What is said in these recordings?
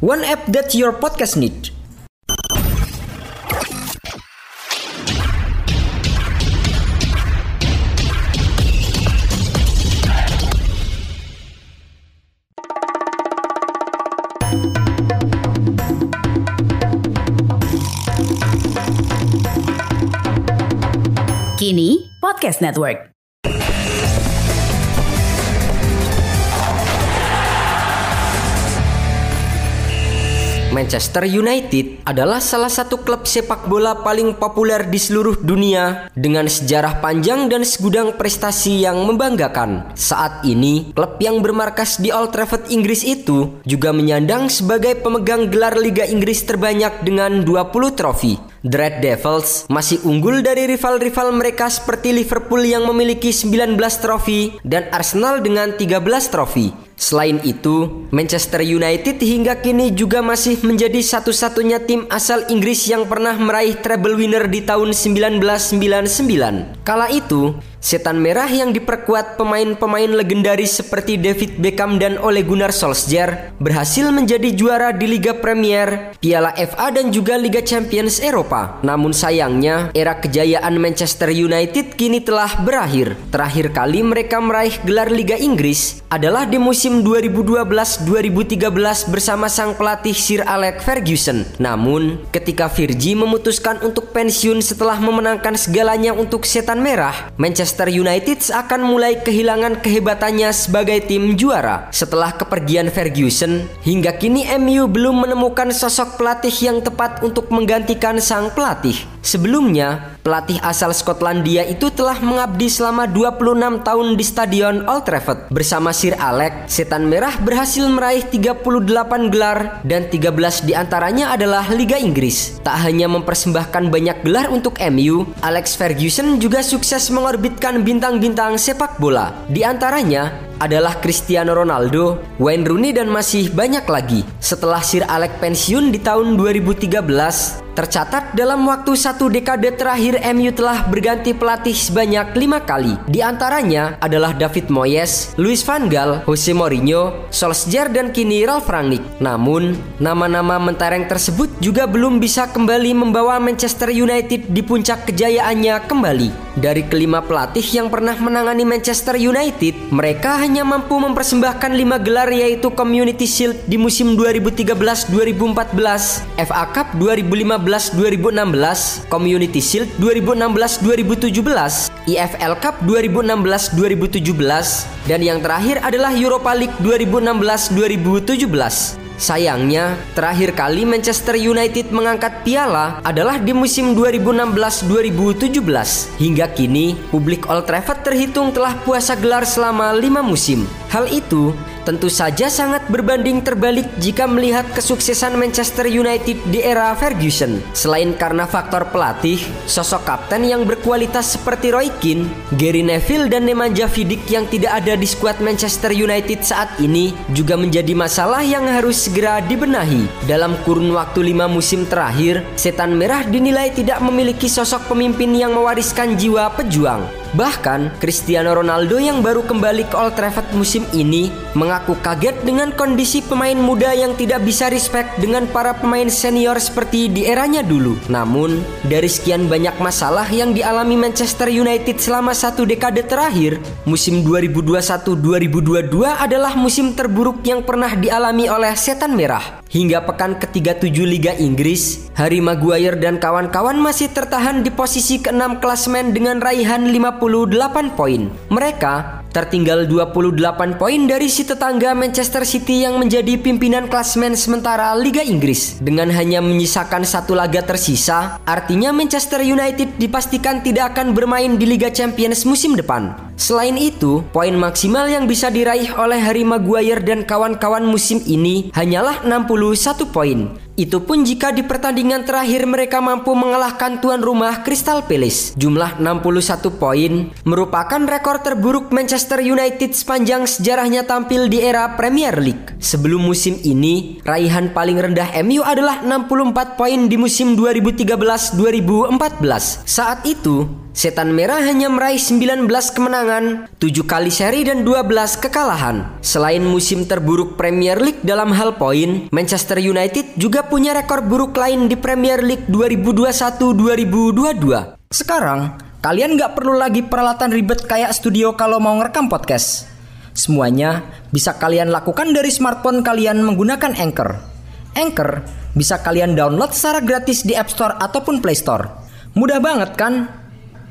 One app that your podcast needs. Kini Podcast Network. Manchester United adalah salah satu klub sepak bola paling populer di seluruh dunia dengan sejarah panjang dan segudang prestasi yang membanggakan. Saat ini, klub yang bermarkas di Old Trafford Inggris itu juga menyandang sebagai pemegang gelar Liga Inggris terbanyak dengan 20 trofi. The Red Devils masih unggul dari rival-rival mereka seperti Liverpool yang memiliki 19 trofi dan Arsenal dengan 13 trofi. Selain itu, Manchester United hingga kini juga masih menjadi satu-satunya tim asal Inggris yang pernah meraih treble winner di tahun 1999. Kala itu, Setan Merah yang diperkuat pemain-pemain legendaris seperti David Beckham dan Ole Gunnar Solskjaer berhasil menjadi juara di Liga Premier, Piala FA dan juga Liga Champions Eropa. Namun sayangnya, era kejayaan Manchester United kini telah berakhir. Terakhir kali mereka meraih gelar Liga Inggris adalah di musim 2012-2013 bersama sang pelatih Sir Alex Ferguson. Namun, ketika Virgi memutuskan untuk pensiun setelah memenangkan segalanya untuk Setan Merah, Manchester United akan mulai kehilangan kehebatannya sebagai tim juara. Setelah kepergian Ferguson, hingga kini MU belum menemukan sosok pelatih yang tepat untuk menggantikan sang pelatih. Sebelumnya, pelatih asal Skotlandia itu telah mengabdi selama 26 tahun di Stadion Old Trafford. Bersama Sir Alex, Setan Merah berhasil meraih 38 gelar dan 13 di antaranya adalah Liga Inggris. Tak hanya mempersembahkan banyak gelar untuk MU, Alex Ferguson juga sukses mengorbitkan bintang-bintang sepak bola. Di antaranya adalah Cristiano Ronaldo, Wayne Rooney dan masih banyak lagi. Setelah Sir Alex pensiun di tahun 2013, Tercatat dalam waktu satu dekade terakhir MU telah berganti pelatih sebanyak lima kali. Di antaranya adalah David Moyes, Luis van Gaal, Jose Mourinho, Solskjaer dan kini Ralf Rangnick. Namun, nama-nama mentereng tersebut juga belum bisa kembali membawa Manchester United di puncak kejayaannya kembali. Dari kelima pelatih yang pernah menangani Manchester United, mereka hanya mampu mempersembahkan lima gelar yaitu Community Shield di musim 2013-2014, FA Cup 2015 2015-2016, Community Shield 2016-2017, EFL Cup 2016-2017, dan yang terakhir adalah Europa League 2016-2017. Sayangnya, terakhir kali Manchester United mengangkat piala adalah di musim 2016-2017. Hingga kini, publik Old Trafford terhitung telah puasa gelar selama lima musim. Hal itu tentu saja sangat berbanding terbalik jika melihat kesuksesan Manchester United di era Ferguson. Selain karena faktor pelatih, sosok kapten yang berkualitas seperti Roy Keane, Gary Neville dan Nemanja Vidic yang tidak ada di skuad Manchester United saat ini juga menjadi masalah yang harus segera dibenahi. Dalam kurun waktu lima musim terakhir, Setan Merah dinilai tidak memiliki sosok pemimpin yang mewariskan jiwa pejuang. Bahkan, Cristiano Ronaldo yang baru kembali ke Old Trafford musim ini mengaku kaget dengan kondisi pemain muda yang tidak bisa respect dengan para pemain senior seperti di eranya dulu. Namun, dari sekian banyak masalah yang dialami Manchester United selama satu dekade terakhir, musim 2021-2022 adalah musim terburuk yang pernah dialami oleh Setan Merah. Hingga pekan ke-37 Liga Inggris, Harry Maguire dan kawan-kawan masih tertahan di posisi ke-6 klasmen dengan raihan 58 poin. Mereka tertinggal 28 poin dari si tetangga Manchester City yang menjadi pimpinan klasmen sementara Liga Inggris. Dengan hanya menyisakan satu laga tersisa, artinya Manchester United dipastikan tidak akan bermain di Liga Champions musim depan. Selain itu, poin maksimal yang bisa diraih oleh Harry Maguire dan kawan-kawan musim ini hanyalah 61 poin. Itu pun jika di pertandingan terakhir mereka mampu mengalahkan tuan rumah Crystal Palace. Jumlah 61 poin merupakan rekor terburuk Manchester United sepanjang sejarahnya tampil di era Premier League. Sebelum musim ini, raihan paling rendah MU adalah 64 poin di musim 2013-2014. Saat itu, Setan Merah hanya meraih 19 kemenangan, 7 kali seri dan 12 kekalahan. Selain musim terburuk Premier League dalam hal poin, Manchester United juga punya rekor buruk lain di Premier League 2021-2022. Sekarang, kalian nggak perlu lagi peralatan ribet kayak studio kalau mau ngerekam podcast. Semuanya bisa kalian lakukan dari smartphone kalian menggunakan Anchor. Anchor bisa kalian download secara gratis di App Store ataupun Play Store. Mudah banget kan?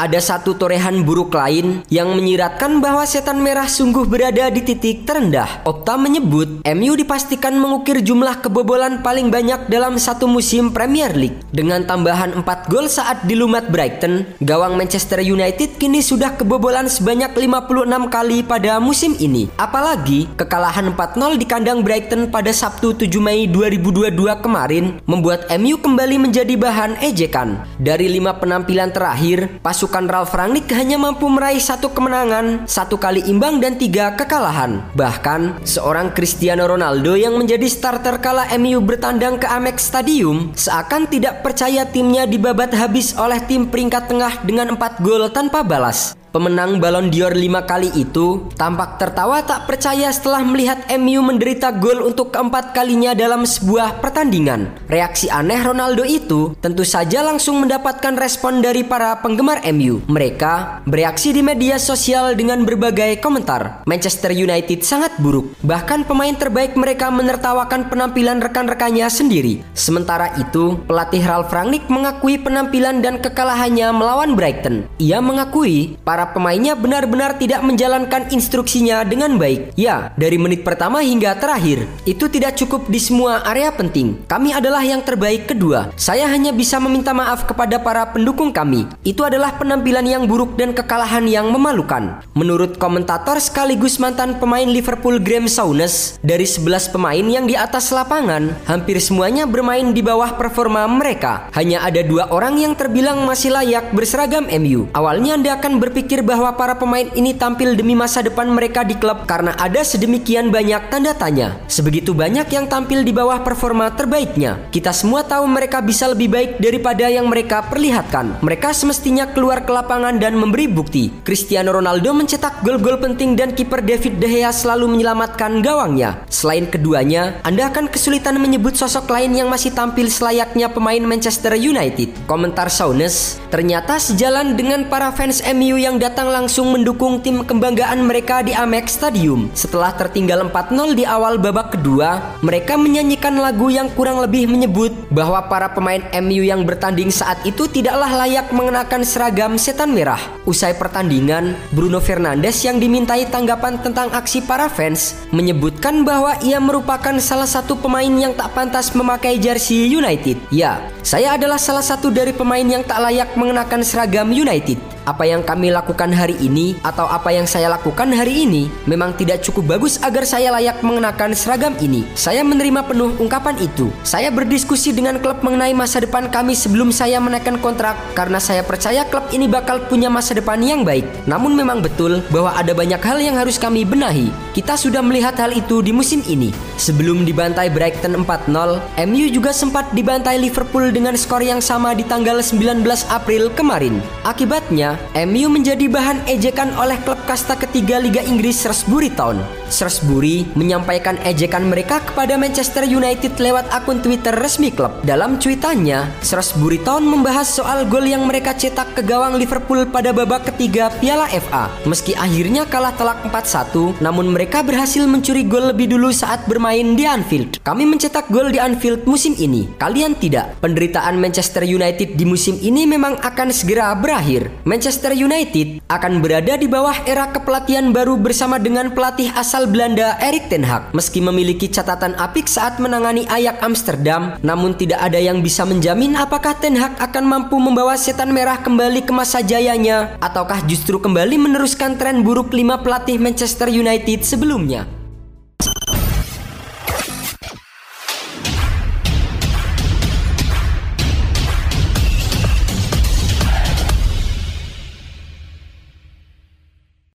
Ada satu torehan buruk lain yang menyiratkan bahwa setan merah sungguh berada di titik terendah. Opta menyebut MU dipastikan mengukir jumlah kebobolan paling banyak dalam satu musim Premier League. Dengan tambahan 4 gol saat dilumat Brighton, gawang Manchester United kini sudah kebobolan sebanyak 56 kali pada musim ini. Apalagi kekalahan 4-0 di kandang Brighton pada Sabtu 7 Mei 2022 kemarin membuat MU kembali menjadi bahan ejekan. Dari lima penampilan terakhir, pasukan pasukan Ralf Rangnick hanya mampu meraih satu kemenangan, satu kali imbang dan tiga kekalahan. Bahkan, seorang Cristiano Ronaldo yang menjadi starter kala MU bertandang ke Amex Stadium seakan tidak percaya timnya dibabat habis oleh tim peringkat tengah dengan empat gol tanpa balas. Pemenang Ballon d'Or lima kali itu tampak tertawa tak percaya setelah melihat MU menderita gol untuk keempat kalinya dalam sebuah pertandingan. Reaksi aneh Ronaldo itu tentu saja langsung mendapatkan respon dari para penggemar MU. Mereka bereaksi di media sosial dengan berbagai komentar. Manchester United sangat buruk. Bahkan pemain terbaik mereka menertawakan penampilan rekan-rekannya sendiri. Sementara itu, pelatih Ralf Rangnick mengakui penampilan dan kekalahannya melawan Brighton. Ia mengakui para para pemainnya benar-benar tidak menjalankan instruksinya dengan baik. Ya, dari menit pertama hingga terakhir, itu tidak cukup di semua area penting. Kami adalah yang terbaik kedua. Saya hanya bisa meminta maaf kepada para pendukung kami. Itu adalah penampilan yang buruk dan kekalahan yang memalukan. Menurut komentator sekaligus mantan pemain Liverpool Graham Souness, dari 11 pemain yang di atas lapangan, hampir semuanya bermain di bawah performa mereka. Hanya ada dua orang yang terbilang masih layak berseragam MU. Awalnya Anda akan berpikir berpikir bahwa para pemain ini tampil demi masa depan mereka di klub karena ada sedemikian banyak tanda tanya. Sebegitu banyak yang tampil di bawah performa terbaiknya. Kita semua tahu mereka bisa lebih baik daripada yang mereka perlihatkan. Mereka semestinya keluar ke lapangan dan memberi bukti. Cristiano Ronaldo mencetak gol-gol penting dan kiper David De Gea selalu menyelamatkan gawangnya. Selain keduanya, Anda akan kesulitan menyebut sosok lain yang masih tampil selayaknya pemain Manchester United. Komentar Saunes, ternyata sejalan dengan para fans MU yang datang langsung mendukung tim kebanggaan mereka di Amex Stadium. Setelah tertinggal 4-0 di awal babak kedua, mereka menyanyikan lagu yang kurang lebih menyebut bahwa para pemain MU yang bertanding saat itu tidaklah layak mengenakan seragam setan merah. Usai pertandingan, Bruno Fernandes yang dimintai tanggapan tentang aksi para fans menyebutkan bahwa ia merupakan salah satu pemain yang tak pantas memakai jersey United. Ya, saya adalah salah satu dari pemain yang tak layak mengenakan seragam United apa yang kami lakukan hari ini atau apa yang saya lakukan hari ini memang tidak cukup bagus agar saya layak mengenakan seragam ini. Saya menerima penuh ungkapan itu. Saya berdiskusi dengan klub mengenai masa depan kami sebelum saya menaikkan kontrak karena saya percaya klub ini bakal punya masa depan yang baik. Namun memang betul bahwa ada banyak hal yang harus kami benahi. Kita sudah melihat hal itu di musim ini. Sebelum dibantai Brighton 4-0, MU juga sempat dibantai Liverpool dengan skor yang sama di tanggal 19 April kemarin. Akibatnya, MU menjadi bahan ejekan oleh klub kasta ketiga Liga Inggris Shrewsbury Town. Shrewsbury menyampaikan ejekan mereka kepada Manchester United lewat akun Twitter resmi klub. Dalam cuitannya, Shrewsbury Town membahas soal gol yang mereka cetak ke gawang Liverpool pada babak ketiga Piala FA. Meski akhirnya kalah telak 4-1, namun mereka berhasil mencuri gol lebih dulu saat bermain di Anfield. Kami mencetak gol di Anfield musim ini. Kalian tidak. Penderitaan Manchester United di musim ini memang akan segera berakhir. Manchester United akan berada di bawah era kepelatihan baru bersama dengan pelatih asal Belanda Erik ten Hag. Meski memiliki catatan apik saat menangani Ajax Amsterdam, namun tidak ada yang bisa menjamin apakah ten Hag akan mampu membawa setan merah kembali ke masa jayanya ataukah justru kembali meneruskan tren buruk lima pelatih Manchester United sebelumnya.